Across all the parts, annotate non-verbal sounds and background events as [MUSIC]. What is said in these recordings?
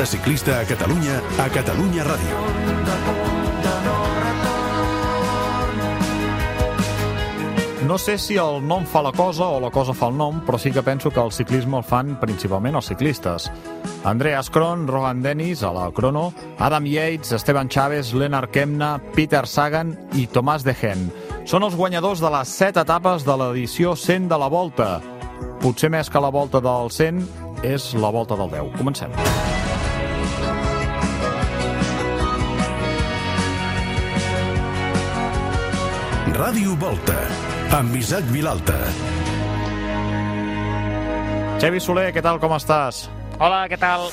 Volta ciclista a Catalunya, a Catalunya Ràdio. No sé si el nom fa la cosa o la cosa fa el nom, però sí que penso que el ciclisme el fan principalment els ciclistes. Andrea Scron, Rogan Dennis, a la crono, Adam Yates, Esteban Chaves, Lennart Kemna, Peter Sagan i Tomàs de Gen. Són els guanyadors de les set etapes de l'edició 100 de la Volta. Potser més que la Volta del 100 és la Volta del 10. Comencem. Ràdio Volta, amb Isaac Vilalta. Xavi Soler, què tal, com estàs? Hola, què tal?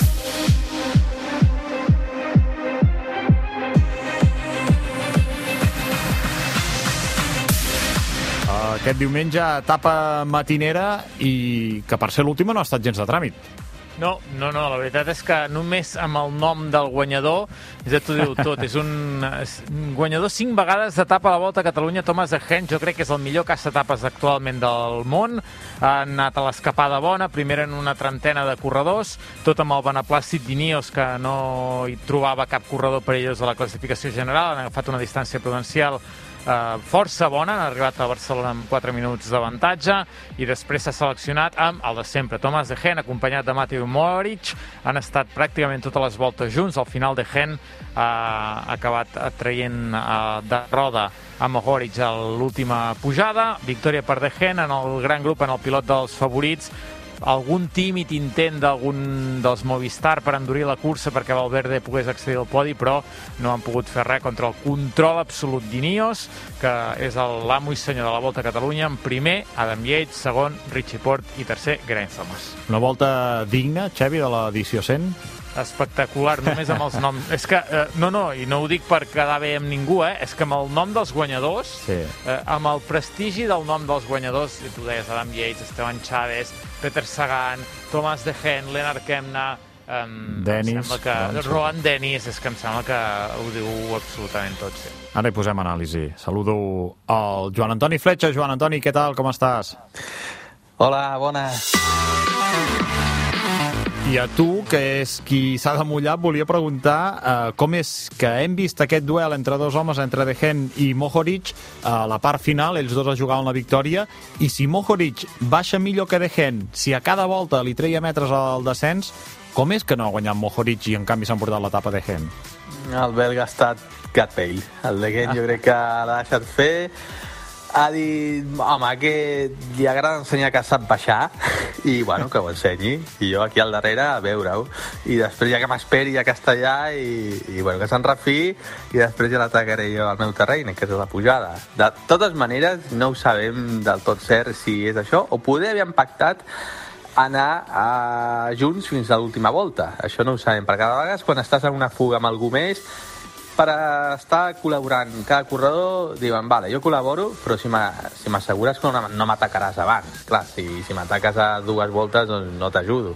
Aquest diumenge, etapa matinera i que per ser l'última no ha estat gens de tràmit. No, no, no, la veritat és que només amb el nom del guanyador, ja t'ho diu tot, és un, guanyador cinc vegades d'etapa a la Volta a Catalunya, Thomas de Gent, jo crec que és el millor cas d'etapes actualment del món, ha anat a l'escapada bona, primera en una trentena de corredors, tot amb el beneplàcit d'Inios, que no hi trobava cap corredor perillós a la classificació general, han agafat una distància prudencial eh, força bona, han arribat a Barcelona amb 4 minuts d'avantatge i després s'ha seleccionat amb el de sempre, Thomas de Gen, acompanyat de Mateo Moric, han estat pràcticament totes les voltes junts, al final de Gen ha acabat traient eh, de roda a Mohoric a l'última pujada, victòria per De Gen en el gran grup, en el pilot dels favorits, algun tímid intent d'algun dels Movistar per endurir la cursa perquè Valverde pogués accedir al podi, però no han pogut fer res contra el control absolut d'Inios, que és l'amo i senyor de la Volta a Catalunya, en primer Adam Yates, segon Richie Port i tercer Geraint Thomas. Una volta digna, Xavi, de l'edició 100? Espectacular, només amb els [LAUGHS] noms. és que, eh, no, no, i no ho dic per quedar bé amb ningú, eh? és que amb el nom dels guanyadors, Sí. eh, amb el prestigi del nom dels guanyadors, i tu deies Adam Yates, Esteban Chaves, Peter Sagan, Tomàs de Gen, Lennart Kemna, Um, Dennis, em sembla que, doncs. Rohan Dennis, és que em sembla que ho diu absolutament tot, sí. Ara hi posem anàlisi. Saludo al Joan Antoni Fletxa. Joan Antoni, què tal, com estàs? Hola, bones. I a tu, que és qui s'ha de mullar, volia preguntar eh, com és que hem vist aquest duel entre dos homes, entre De Gen i Mohoric, a la part final, ells dos es jugaven la victòria, i si Mohoric baixa millor que De Gen, si a cada volta li treia metres al descens, com és que no ha guanyat Mohoric i en canvi s'han portat l'etapa De Gen? El belga ha estat gat pell. El de Gent jo crec que l'ha deixat fer. Ha dit, home, que li agrada ensenyar que sap baixar i, bueno, que ho ensenyi. I jo aquí al darrere a veure-ho. I després ja que m'esperi a castellà i, i bueno, que se'n refi i després ja l'atacaré jo al meu terreny, que és la pujada. De totes maneres, no ho sabem del tot cert si és això, o poder haver pactat anar a junts fins a l'última volta. Això no ho sabem, perquè cada vegada quan estàs en una fuga amb algú més, per estar col·laborant cada corredor, diuen, vale, jo col·laboro, però si m'a- si m'assegures que no, m'atacaràs abans. Clar, si, si m'ataques a dues voltes, doncs no t'ajudo.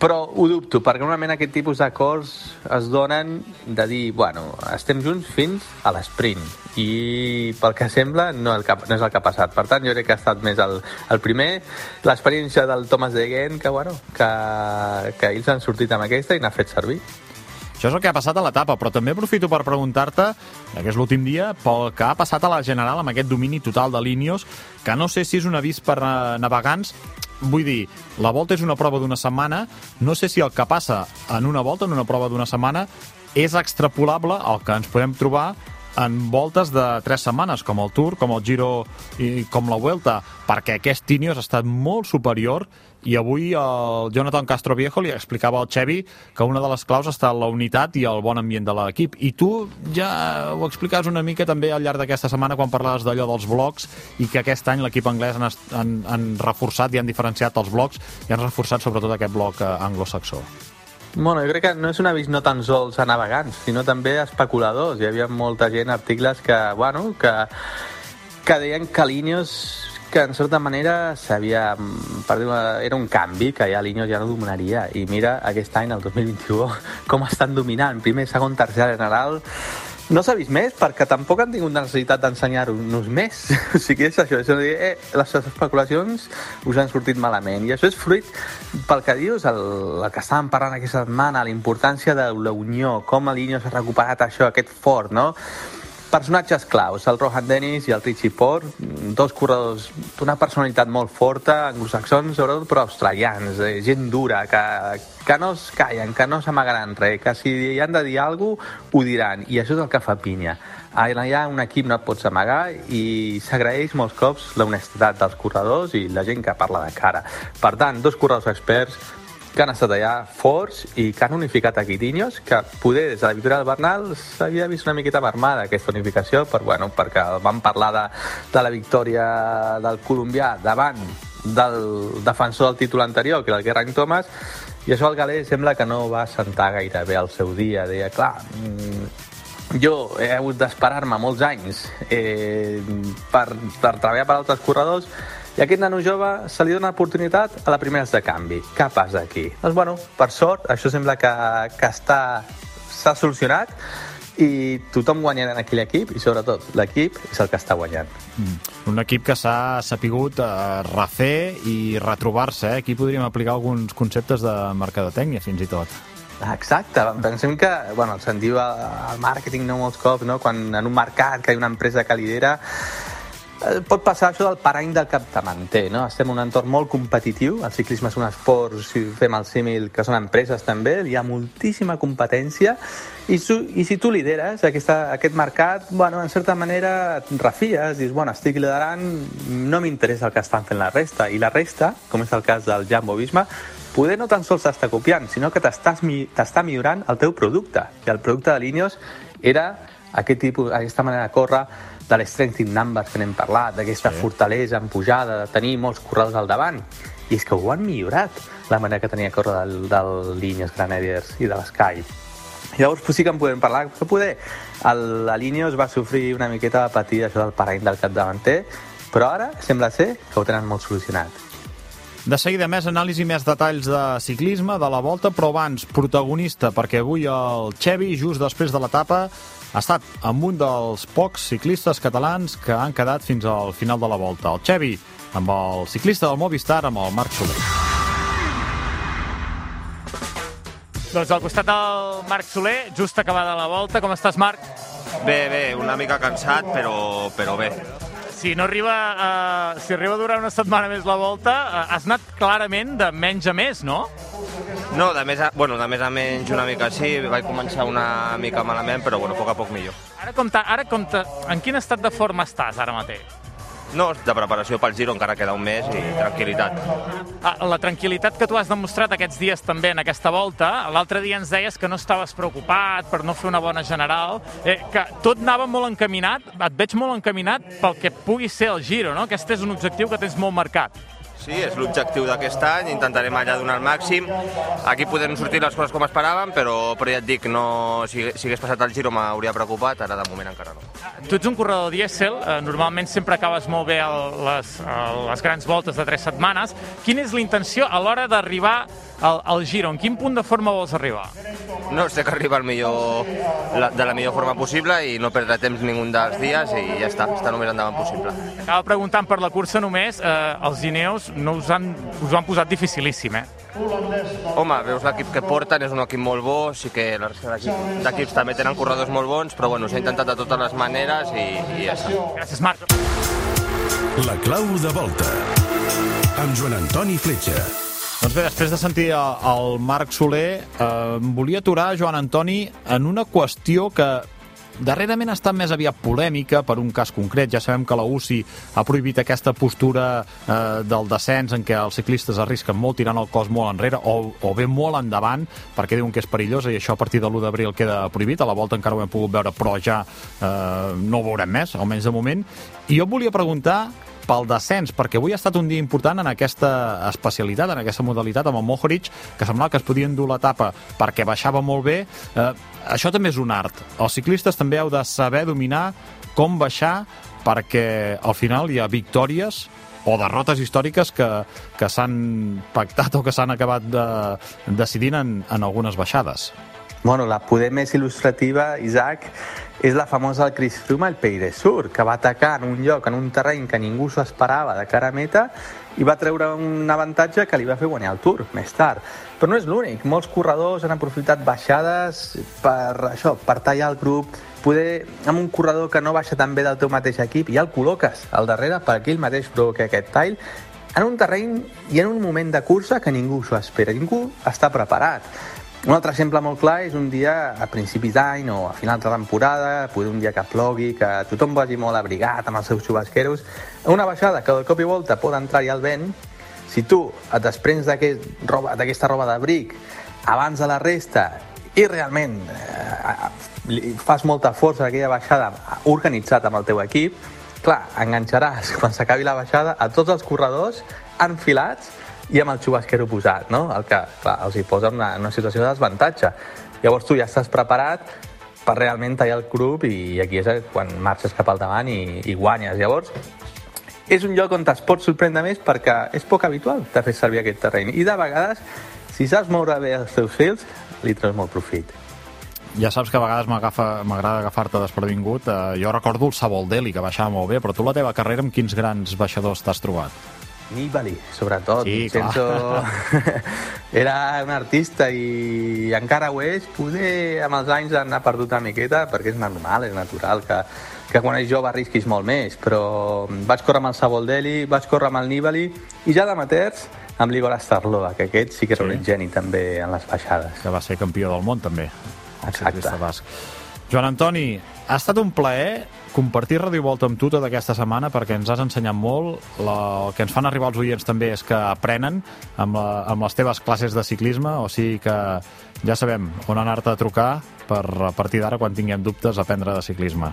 Però ho dubto, perquè normalment aquest tipus d'acords es donen de dir, bueno, estem junts fins a l'esprint. I pel que sembla no, el que, no és el que ha passat. Per tant, jo crec que ha estat més el, el primer, l'experiència del Thomas de Gent, que, bueno, que, que ells han sortit amb aquesta i n'ha fet servir. Això és el que ha passat a l'etapa, però també aprofito per preguntar-te, ja que és l'últim dia, pel que ha passat a la General amb aquest domini total de línies, que no sé si és un avís per eh, navegants, vull dir, la volta és una prova d'una setmana, no sé si el que passa en una volta, en una prova d'una setmana, és extrapolable al que ens podem trobar en voltes de tres setmanes, com el Tour, com el Giro i com la Vuelta, perquè aquest Ineos ha estat molt superior i avui el Jonathan Castro Viejo li explicava al Xevi que una de les claus està en la unitat i el bon ambient de l'equip. I tu ja ho explicaves una mica també al llarg d'aquesta setmana quan parlaves d'allò dels blocs i que aquest any l'equip anglès han, han, han reforçat i han diferenciat els blocs i han reforçat sobretot aquest bloc eh, anglosaxó. Bueno, jo crec que no és un avís no tan sols a navegants, sinó també a especuladors. Hi havia molta gent, articles que, bueno, que, que deien que l'Ineos que en certa manera s'havia era un canvi que ja l'Ineos ja no dominaria i mira aquest any, el 2021 [LAUGHS] com estan dominant, primer, segon, tercer general no s'ha vist més perquè tampoc han tingut necessitat d'ensenyar-nos més. [LAUGHS] O sigui, és això, és a dir, eh, les especulacions us han sortit malament. I això és fruit pel que dius, el, el que estàvem parlant aquesta setmana, la importància de la unió, com el Niño s'ha recuperat això, aquest fort, no? Personatges claus, el Rohan Dennis i el Richie Ford, dos corredors d'una personalitat molt forta, anglosaxons, sobretot, però australians, eh, gent dura, que, que no es callen, que no s'amagaran res, que si hi han de dir alguna cosa, ho diran, i això és el que fa pinya. Allà un equip no et pots amagar i s'agraeix molts cops l'honestitat dels corredors i la gent que parla de cara. Per tant, dos corredors experts, que han estat allà forts i que han unificat a Quitinyos, que poder des de la victòria del Bernal s'havia vist una miqueta armada aquesta unificació, per, bueno, perquè vam parlar de, de la victòria del colombià davant del defensor del títol anterior, que era el Geraint Thomas, i això al Galè sembla que no va sentar gaire bé el seu dia. Deia, clar, mm, jo he hagut d'esperar-me molts anys eh, per, per treballar per altres corredors i aquest nano jove se li dona oportunitat a la primera de canvi. Què passa aquí? Doncs, bueno, per sort, això sembla que, que està s'ha solucionat i tothom guanyarà en aquell equip i sobretot l'equip és el que està guanyant. Mm. Un equip que s'ha sapigut eh, refer i retrobar-se. Eh? Aquí podríem aplicar alguns conceptes de mercadotècnia fins i tot. Exacte, pensem que, bueno, se'n diu al màrqueting no molts cops, no? quan en un mercat que hi ha una empresa que lidera pot passar això del parany del capdavanter, no? Estem en un entorn molt competitiu, el ciclisme és un esport, si fem el símil, que són empreses també, hi ha moltíssima competència, i, su, i si tu lideres aquesta, aquest mercat, bueno, en certa manera et refies, dius, bueno, estic liderant, no m'interessa el que estan fent la resta, i la resta, com és el cas del Jambo Visma, poder no tan sols t'està copiant, sinó que t'està millorant el teu producte, i el producte de Línios era aquest tipus, aquesta manera de córrer, de l'strength in numbers que n'hem parlat, d'aquesta sí. fortalesa en pujada, de tenir molts corredors al davant. I és que ho han millorat, la manera que tenia córrer del, del Línies Granadiers i de l'Sky. Llavors sí que en podem parlar, que poder el, la línia es va sofrir una miqueta de patir això del parany del capdavanter, però ara sembla ser que ho tenen molt solucionat. De seguida, més anàlisi, més detalls de ciclisme, de la volta, però abans, protagonista, perquè avui el Xevi, just després de l'etapa, ha estat amb un dels pocs ciclistes catalans que han quedat fins al final de la volta. El Xevi, amb el ciclista del Movistar, amb el Marc Soler. Doncs al costat del Marc Soler, just acabada la volta. Com estàs, Marc? Bé, bé, una mica cansat, però, però bé. Si no arriba, uh, si arriba a durar una setmana més la volta, uh, has anat clarament de menys a més, no? No, de més a, bueno, de més a menys una mica sí, vaig començar una mica malament, però bueno, a poc a poc millor. Ara com, ta, ara com ta, en quin estat de forma estàs ara mateix? No, de preparació pel Giro encara queda un mes i tranquil·litat. Ah, la tranquil·litat que tu has demostrat aquests dies també en aquesta volta, l'altre dia ens deies que no estaves preocupat per no fer una bona general, eh, que tot anava molt encaminat, et veig molt encaminat pel que pugui ser el Giro, no? Aquest és un objectiu que tens molt marcat. Sí, és l'objectiu d'aquest any, intentarem allà donar el màxim. Aquí podem sortir les coses com esperàvem, però, però ja et dic, no, si, si hagués passat el Giro m'hauria preocupat, ara de moment encara no. Tu ets un corredor dièsel, eh, normalment sempre acabes molt bé les, les grans voltes de tres setmanes. Quina és la intenció a l'hora d'arribar al, al Giro? En quin punt de forma vols arribar? No, sé que arriba el millor, la, de la millor forma possible i no perdre temps ningú dels dies i ja està, està només endavant possible. Acaba preguntant per la cursa només, eh, els gineus no us han, us ho han posat dificilíssim, eh? Home, veus l'equip que porten, és un equip molt bo, sí que la resta d'equips també tenen corredors molt bons, però bueno, s'ha intentat de totes les maneres i, i ja està. Gràcies, Marc. La clau de volta. Amb Joan Antoni Fletxa. Doncs bé, després de sentir el Marc Soler, eh, volia aturar, Joan Antoni, en una qüestió que darrerament ha estat més aviat polèmica per un cas concret. Ja sabem que la UCI ha prohibit aquesta postura eh, del descens en què els ciclistes arrisquen molt tirant el cos molt enrere o, o bé molt endavant perquè diuen que és perillosa i això a partir de l'1 d'abril queda prohibit. A la volta encara ho hem pogut veure, però ja eh, no ho veurem més, almenys de moment. I jo volia preguntar pel descens, perquè avui ha estat un dia important en aquesta especialitat, en aquesta modalitat, amb el Mohoric, que semblava que es podien dur l'etapa perquè baixava molt bé. Eh, això també és un art. Els ciclistes també heu de saber dominar com baixar perquè al final hi ha victòries o derrotes històriques que, que s'han pactat o que s'han acabat de, decidint en, en algunes baixades. Bueno, la poder més il·lustrativa, Isaac, és la famosa del al Pays de Sur, que va atacar en un lloc, en un terreny que ningú s'ho esperava de cara a meta i va treure un avantatge que li va fer guanyar el Tour més tard. Però no és l'únic. Molts corredors han aprofitat baixades per això, per tallar el grup, poder, amb un corredor que no baixa tan bé del teu mateix equip, ja el col·loques al darrere perquè ell mateix provoqui aquest tall en un terreny i en un moment de cursa que ningú s'ho espera, ningú està preparat. Un altre exemple molt clar és un dia a principis d'any o a final de temporada, poder un dia que plogui, que tothom vagi molt abrigat amb els seus xubasqueros, una baixada que de cop i volta pot entrar-hi el vent, si tu et desprens d'aquesta aquest roba, roba d'abric abans de la resta i realment eh, fas molta força aquella baixada organitzat amb el teu equip, clar, enganxaràs. [LAUGHS] Quan s'acabi la baixada a tots els corredors enfilats i amb el xubasquero posat, no? El que, clar, els hi posa en una, una situació de desavantatge. Llavors tu ja estàs preparat per realment tallar el grup i aquí és quan marxes cap al davant i, i guanyes. Llavors, és un lloc on es pot sorprendre més perquè és poc habitual de fer servir aquest terreny. I de vegades, si saps moure bé els teus fils, li treus molt profit. Ja saps que a vegades m'agrada agafar-te desprevingut. Eh, jo recordo el Saboldelli, que baixava molt bé, però tu la teva carrera amb quins grans baixadors t'has trobat? Nibali, sobretot. Sí, Vincenzo [LAUGHS] era un artista i encara ho és. Poder amb els anys n'ha perdut una miqueta perquè és normal, és natural que, que quan és jove arrisquis molt més, però vaig córrer amb el Saboldelli, vaig córrer amb el Nibali i ja d'amateurs amb l'Igor Astarloa, que aquest sí que era sí. un geni també en les baixades. Que va ser campió del món també. Exacte. Joan Antoni, ha estat un plaer compartir Ràdio Volta amb tu tota aquesta setmana perquè ens has ensenyat molt. La, el que ens fan arribar els oients també és que aprenen amb, la, amb les teves classes de ciclisme, o sigui que ja sabem on anar-te a trucar per a partir d'ara, quan tinguem dubtes, aprendre de ciclisme.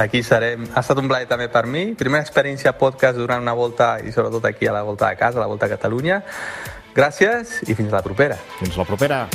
Aquí serem. Ha estat un plaer també per mi. Primera experiència podcast durant una volta i sobretot aquí a la volta de casa, a la volta a Catalunya. Gràcies i fins la propera. Fins la propera.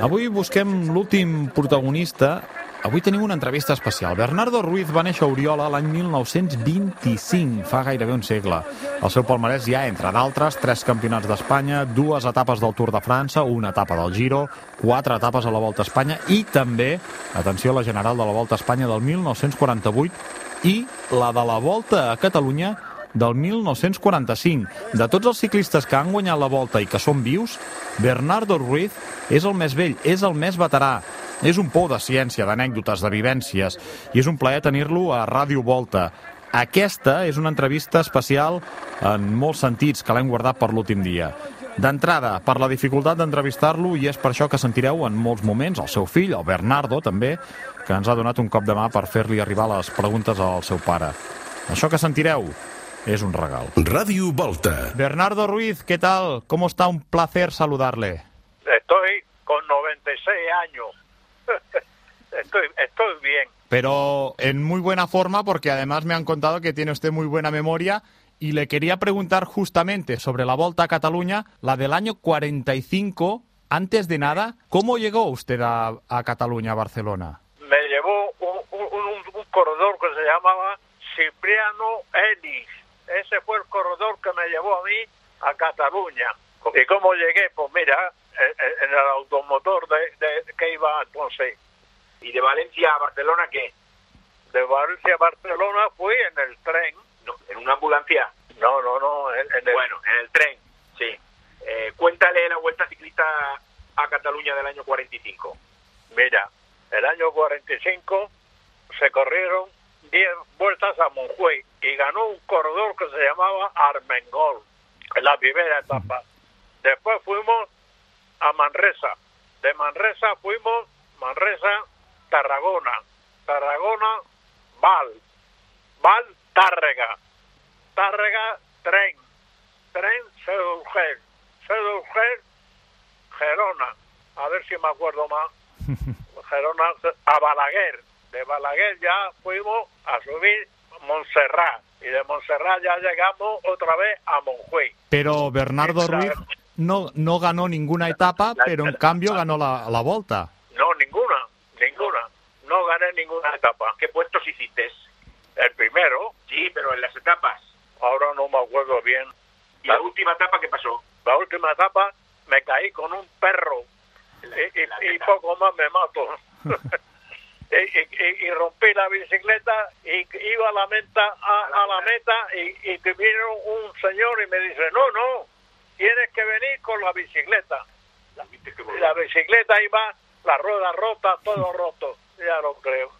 Avui busquem l'últim protagonista. Avui tenim una entrevista especial. Bernardo Ruiz va néixer a Oriola l'any 1925, fa gairebé un segle. El seu palmarès ja, entre d'altres, tres campionats d'Espanya, dues etapes del Tour de França, una etapa del Giro, quatre etapes a la Volta a Espanya i també, atenció, la general de la Volta a Espanya del 1948 i la de la Volta a Catalunya del 1945. De tots els ciclistes que han guanyat la volta i que són vius, Bernardo Ruiz és el més vell, és el més veterà. És un pou de ciència, d'anècdotes, de vivències, i és un plaer tenir-lo a Ràdio Volta. Aquesta és una entrevista especial en molts sentits que l'hem guardat per l'últim dia. D'entrada, per la dificultat d'entrevistar-lo, i és per això que sentireu en molts moments el seu fill, el Bernardo, també, que ens ha donat un cop de mà per fer-li arribar les preguntes al seu pare. Això que sentireu es un regal. Radio Volta. Bernardo Ruiz, ¿qué tal? ¿Cómo está? Un placer saludarle. Estoy con 96 años. [LAUGHS] estoy, estoy bien. Pero en muy buena forma porque además me han contado que tiene usted muy buena memoria y le quería preguntar justamente sobre la Volta a Cataluña, la del año 45. Antes de nada, ¿cómo llegó usted a, Cataluña, a Barcelona? Me llevó un, un corredor que se llamaba Cipriano Ellis ese fue el corredor que me llevó a mí a Cataluña. ¿Y cómo llegué? Pues mira, en el automotor de, que iba entonces. ¿Y de Valencia a Barcelona qué? De Valencia a Barcelona fui en el tren. ¿En una ambulancia? No, no, no. En, el... Bueno, en el tren, sí. Eh, cuéntale la vuelta ciclista a Cataluña del año 45. Mira, el año 45 se corrieron 10 vueltas a Monjuey y ganó un corredor que se llamaba Armengol en Después fuimos a Manresa. De Manresa fuimos Manresa, Tarragona. Tarragona, Val. Val, Tárrega. Tárrega, Tren. Tren, Sedurgel. Sedurgel, Gerona. A ver si me acuerdo más. [LAUGHS] Gerona, a Balaguer de Balaguer ya fuimos a subir Montserrat y de Montserrat ya llegamos otra vez a Monjuey. Pero Bernardo Ruiz no, no ganó ninguna etapa, pero en cambio ganó la, la volta. No, ninguna, ninguna. No gané ninguna etapa. ¿Qué puestos hiciste? El primero. Sí, pero en las etapas. Ahora no me acuerdo bien. ¿Y la última etapa qué pasó? La última etapa me caí con un perro y, y- y poco más me mato. [LAUGHS] y, y- y rompí la bicicleta y iba a la meta, a, a la meta y, y que vino un señor y me dice, no, no, tienes que venir con la bicicleta. Y la bicicleta iba, la rueda rota, todo [LAUGHS] roto, ya lo creo.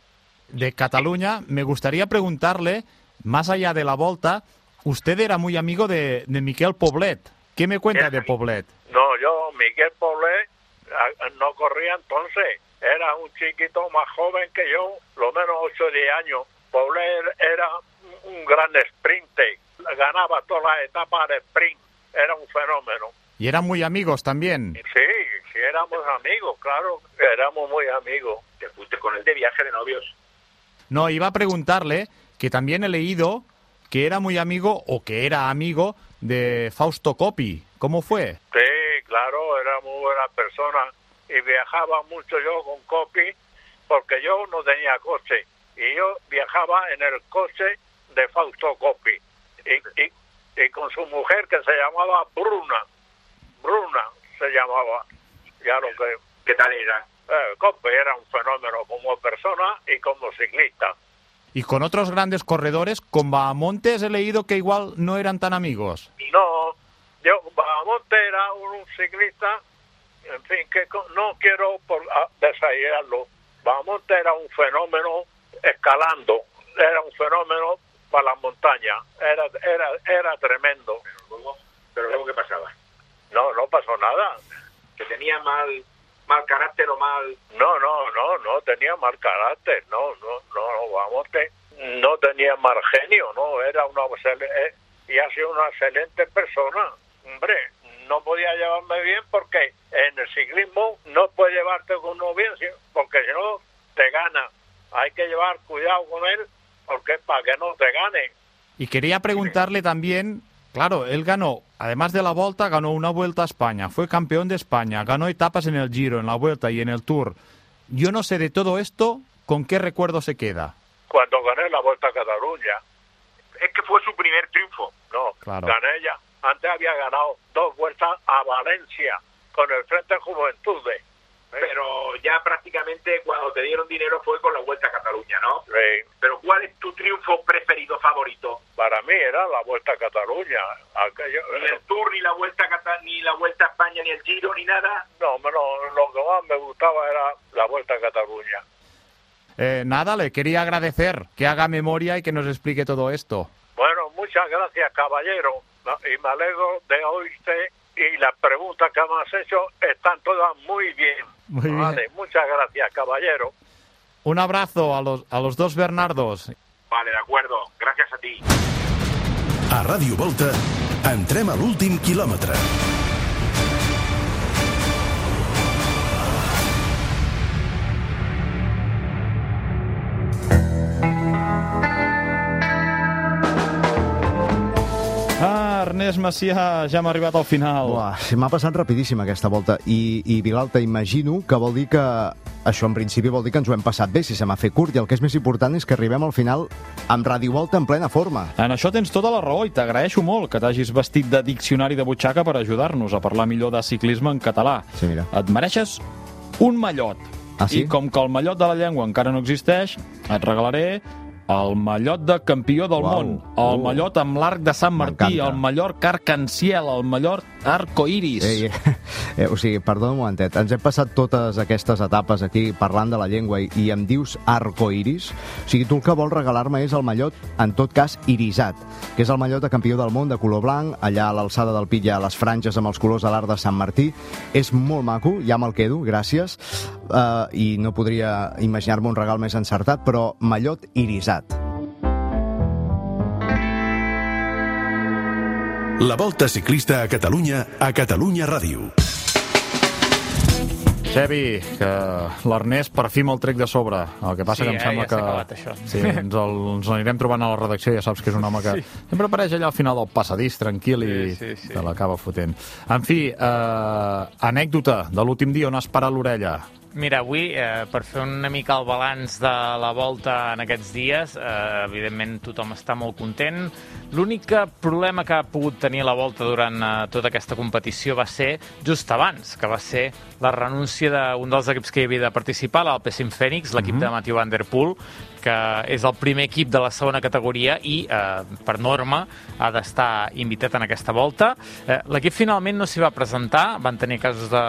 De Cataluña, me gustaría preguntarle, más allá de la volta, usted era muy amigo de, de Miquel Poblet. ¿Qué me cuenta de Poblet? No, yo, Miguel Poblé, a- no corría entonces. Era un chiquito más joven que yo, lo menos 8 o 10 años. Poblé era un- un gran sprinte. Ganaba todas las etapas de sprint. Era un fenómeno. Y eran muy amigos también. Sí, sí, éramos amigos, claro. Éramos muy amigos. Te fuiste con él de viaje de novios. No, iba a preguntarle que también he leído que era muy amigo o que era amigo de Fausto Coppi. ¿Cómo fue? Sí, claro, era muy buena persona y viajaba mucho yo con Copi porque yo no tenía coche y yo viajaba en el coche de Fausto Copi y, y, y con su mujer que se llamaba Bruna, Bruna se llamaba, ya lo que... ¿Qué tal era? Eh, Copi era un fenómeno como persona y como ciclista. Y con otros grandes corredores, con Bahamontes he leído que igual no eran tan amigos. No, yo, Bahamonte era un, un ciclista, en fin, que no quiero por, a- desairarlo. Bahamonte era un fenómeno escalando, era un fenómeno para la montaña, era, era, era tremendo. Luego, pero luego, ¿qué pasaba? No, no pasó nada. ¿Que tenía mal, mal carácter o mal...? No, no, no, no tenía mal carácter, no, no, no, Bahamonte no tenía mal genio, no, era una eh, y ha sido una excelente persona. Hombre, no podía llevarme bien porque en el ciclismo no puedes llevarte con uno bien, porque si no te gana. Hay que llevar cuidado con él porque para que no te gane. Y quería preguntarle también, claro, él ganó, además de la Volta, ganó una Vuelta a España, fue campeón de España, ganó etapas en el Giro, en la Vuelta y en el Tour. Yo no sé de todo esto, ¿con qué recuerdo se queda? Cuando gané la Vuelta a Cataluña, Es que fue su primer triunfo. no, Claro. gané ya. Antes había ganado dos vueltas a Valencia con el Frente Juventudes. Pero ya prácticamente cuando te dieron dinero fue con la Vuelta a Cataluña, ¿no? Sí. Pero ¿cuál es tu triunfo preferido, favorito? para mí era la Vuelta a Cataluña. Aquello, Ni el Tour, ni la Vuelta a Cata- ni la Vuelta a España, ni el Giro, ni nada. no, no, lo que más me gustaba era la Vuelta a Cataluña. Eh, nada, le quería agradecer que haga memoria y que nos explique todo esto. Bueno, muchas gracias, caballero. No, Y me alegro de oírte. Y las preguntas que me has hecho están todas muy bien. Muy bien. Vale, muchas gracias, caballero. Un abrazo a los, a los dos Bernardos. Vale, de acuerdo. Gracias a ti. A Ràdio Volta, entrem a l'últim quilòmetre. Ernest Macià, ja hem arribat al final. Uah, se m'ha passat rapidíssim aquesta volta i, i Vilalta, imagino que vol dir que això en principi vol dir que ens ho hem passat bé si se m'ha fet curt i el que és més important és que arribem al final amb Radio Volta en plena forma. En això tens tota la raó i t'agraeixo molt que t'hagis vestit de diccionari de butxaca per ajudar-nos a parlar millor de ciclisme en català. Sí, mira. Et mereixes un mallot. Ah, sí? I com que el mallot de la llengua encara no existeix, et regalaré el mallot de campió del Uau. món, el Uh. mallot amb l'arc de Sant Martí, el mallot arc-en-ciel, el mallot arco-iris. Ei, eh, o sigui, perdona un momentet, ens hem passat totes aquestes etapes aquí parlant de la llengua i, i em dius arcoiris? O sigui, tu el que vols regalar-me és el mallot, en tot cas, irisat, que és el mallot de campió del món de color blanc, allà a l'alçada del pit hi ha les franges amb els colors de l'art de Sant Martí. És molt maco, ja me'l quedo, gràcies, uh, i no podria imaginar-me un regal més encertat, però mallot irisat. La Volta Ciclista a Catalunya a Catalunya Ràdio. Xevi, que l'Ernest per fi me'l trec de sobre. El que passa Sí, que em eh, sembla ja s'ha que... acabat, això. Sí, ens, el, ens anirem trobant a la redacció, ja saps que és un home que sí. sempre apareix allà al final del passadís, tranquil, i Sí, sí, sí. te l'acaba fotent. En fi, eh, anècdota de l'últim dia on has parat l'orella. Mira, avui, eh, per fer una mica el balanç de la volta en aquests dies, eh, evidentment tothom està molt content. L'únic problema que ha pogut tenir la volta durant eh, tota aquesta competició va ser just abans, que va ser la renúncia d'un dels equips que hi havia de participar, l'Alpecin Fènix, l'equip de Mathieu Van Der Poel, que és el primer equip de la segona categoria i, eh, per norma, ha d'estar invitat en aquesta volta. Eh, L'equip finalment no s'hi va presentar, van tenir casos de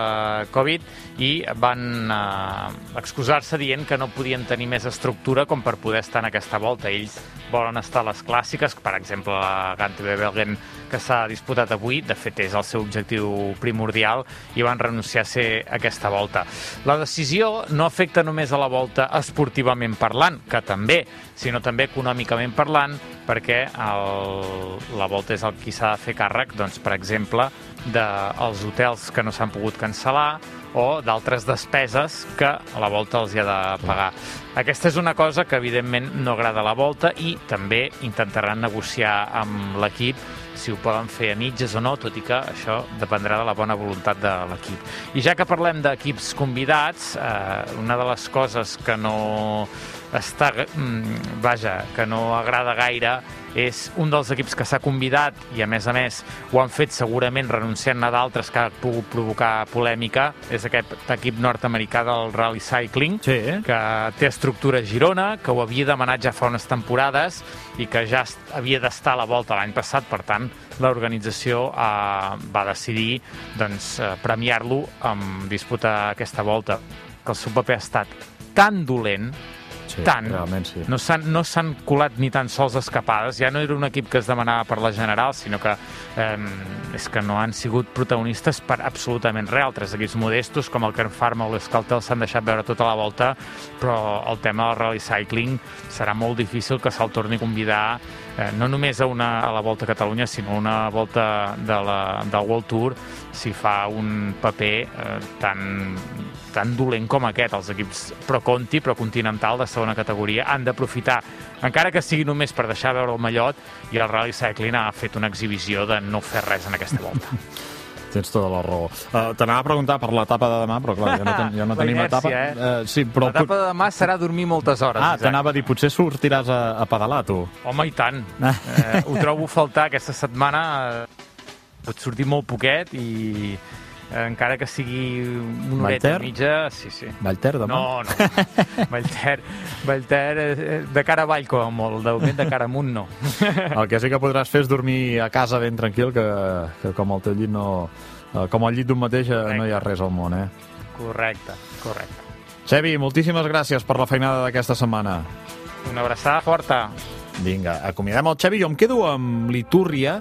Covid i van eh, excusar-se dient que no podien tenir més estructura com per poder estar en aquesta volta. Ells volen estar a les clàssiques, per exemple, la Gante Belgen que s'ha disputat avui, de fet és el seu objectiu primordial i van renunciar a ser aquesta volta. La decisió no afecta només a la volta esportivament parlant, que també, sinó també econòmicament parlant, perquè el, la volta és el qui s'ha de fer càrrec, doncs, per exemple, dels hotels que no s'han pogut cancel·lar o d'altres despeses que a la volta els hi ha de pagar. Aquesta és una cosa que evidentment no agrada a la volta i també intentaran negociar amb l'equip si ho poden fer a mitges o no, tot i que això dependrà de la bona voluntat de l'equip. I ja que parlem d'equips convidats, eh, una de les coses que no està, mm, vaja, que no agrada gaire és un dels equips que s'ha convidat i a més a més ho han fet segurament renunciant a d'altres que ha pogut provocar polèmica és aquest equip nord-americà del Rally Cycling Sí. que té estructura a Girona, que ho havia demanat ja fa unes temporades i que ja havia d'estar a la volta l'any passat, per tant, l'organització eh, va decidir doncs, eh, premiar-lo amb disputar aquesta volta. Que el seu paper ha estat tan dolent, Sí, tant, realment sí. no s'han no colat ni tan sols escapades, ja no era un equip que es demanava per la general, sinó que eh, és que no han sigut protagonistes per absolutament res. Altres equips modestos, com el Kern Pharma o l'Escaltel, s'han deixat veure tota la volta, però el tema del rally cycling serà molt difícil que se'l torni a convidar eh, no només a, una, a la Volta a Catalunya, sinó a una volta de la, del World Tour, si fa un paper eh, tan, tan dolent com aquest. Els equips Pro Conti, Pro Continental de segona categoria, han d'aprofitar, encara que sigui només per deixar veure el mallot, i el Rally Cycling ha fet una exhibició de no fer res en aquesta volta. [LAUGHS] Tens tota la raó. Uh, T'anava a preguntar per l'etapa de demà, però clar, ja no, ten, ja no [LAUGHS] La tenim etapa. eh? Uh, sí, però... L'etapa de demà serà dormir moltes hores. Ah, t'anava a dir, potser sortiràs a, a pedalar, tu. Home, i tant. Eh, ho trobo a faltar aquesta setmana. Eh, pot sortir molt poquet i eh, encara que sigui una horeta i mitja, sí, sí. Vallter, demà? No, no. [LAUGHS] Vallter, Vallter eh, de cara avall, com a molt. De moment, de cara amunt, no. [LAUGHS] El que sí que podràs fer és dormir a casa ben tranquil, que, que com el teu llit no... eh, Com al llit d'un mateix eh, no hi ha res al món, eh? Correcte, correcte. Xevi, moltíssimes gràcies per la feinada d'aquesta setmana. Una abraçada forta. Vinga, acomiadem el Xevi. Jo em quedo amb l'Itúrria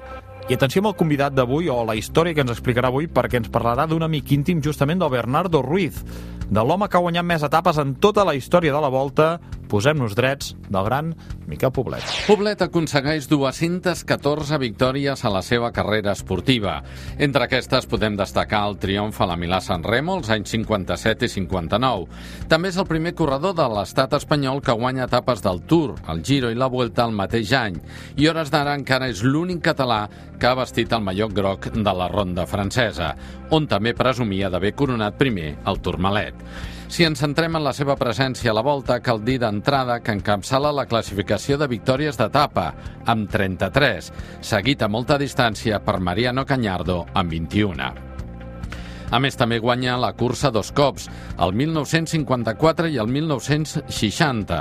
i atenció amb el convidat d'avui o la història que ens explicarà avui perquè ens parlarà d'un amic íntim justament del Bernardo Ruiz, de l'home que ha guanyat més etapes en tota la història de la Volta. Posem-nos drets del gran Miquel Poblet. Poblet aconsegueix 214 victòries a la seva carrera esportiva. Entre aquestes podem destacar el triomf a la Milà-San Remo els anys 57 i 59. També és el primer corredor de l'estat espanyol que guanya etapes del Tour, el Giro i la Vuelta el mateix any. I hores d'ara encara és l'únic català que ha vestit el mallot groc de la ronda francesa, on també presumia d'haver coronat primer el Tourmalet. Si ens centrem en la seva presència a la volta, cal dir d'entrada que encapçala la classificació de victòries d'etapa, amb 33, seguit a molta distància per Mariano Cañardo, amb 21. A més, també guanya la cursa dos cops, el 1954 i el 1960.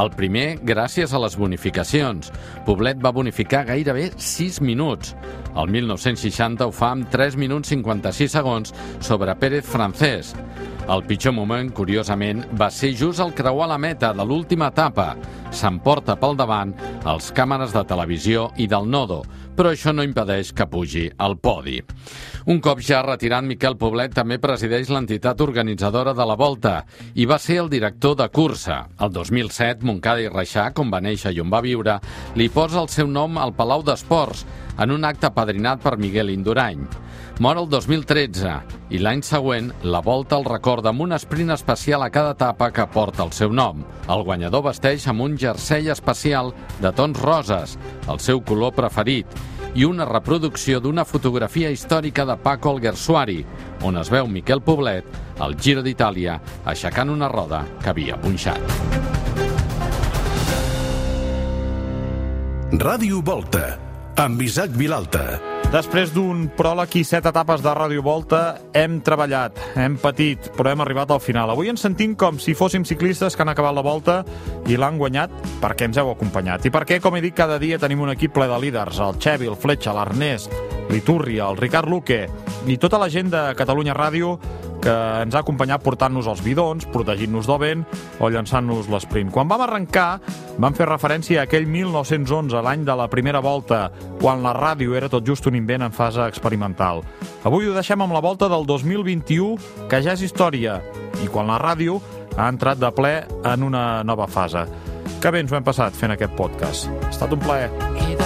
El primer, gràcies a les bonificacions. Poblet va bonificar gairebé 6 minuts. El 1960 ho fa amb 3 minuts 56 segons sobre Pérez Francés. El pitjor moment, curiosament, va ser just al creuar la meta de l'última etapa. S'emporta pel davant els càmeres de televisió i del Nodo, però això no impedeix que pugi al podi. Un cop ja retirat, Miquel Poblet també presideix l'entitat organitzadora de la Volta i va ser el director de cursa. El 2007, Montcada i Reixac, on va néixer i on va viure, li posa el seu nom al Palau d'Esports, en un acte padrinat per Miguel Indurany. Mor el 2013 i l'any següent la volta el recorda amb un esprint especial a cada etapa que porta el seu nom. El guanyador vesteix amb un jersei especial de tons roses, el seu color preferit, i una reproducció d'una fotografia històrica de Paco Alguersuari, on es veu Miquel Poblet, al Giro d'Itàlia, aixecant una roda que havia punxat. Ràdio Volta, amb Isaac Vilalta. Després d'un pròleg i set etapes de Ràdio Volta, hem treballat, hem patit, però hem arribat al final. Avui ens sentim com si fóssim ciclistes que han acabat la volta i l'han guanyat perquè ens heu acompanyat. I perquè, com he dit, cada dia tenim un equip ple de líders, el Xevi, el Fletxa, l'Ernest, l'Iturria, el Ricard Luque i tota la gent de Catalunya Ràdio que ens ha acompanyat portant-nos els bidons, protegint-nos del vent o llançant-nos l'esprint. Quan vam arrencar, vam fer referència a aquell 1911, l'any de la primera volta, quan la ràdio era tot just un invent en fase experimental. Avui ho deixem amb la volta del 2021, que ja és història, i quan la ràdio ha entrat de ple en una nova fase. Que bé ens ho hem passat fent aquest podcast. Ha estat un plaer.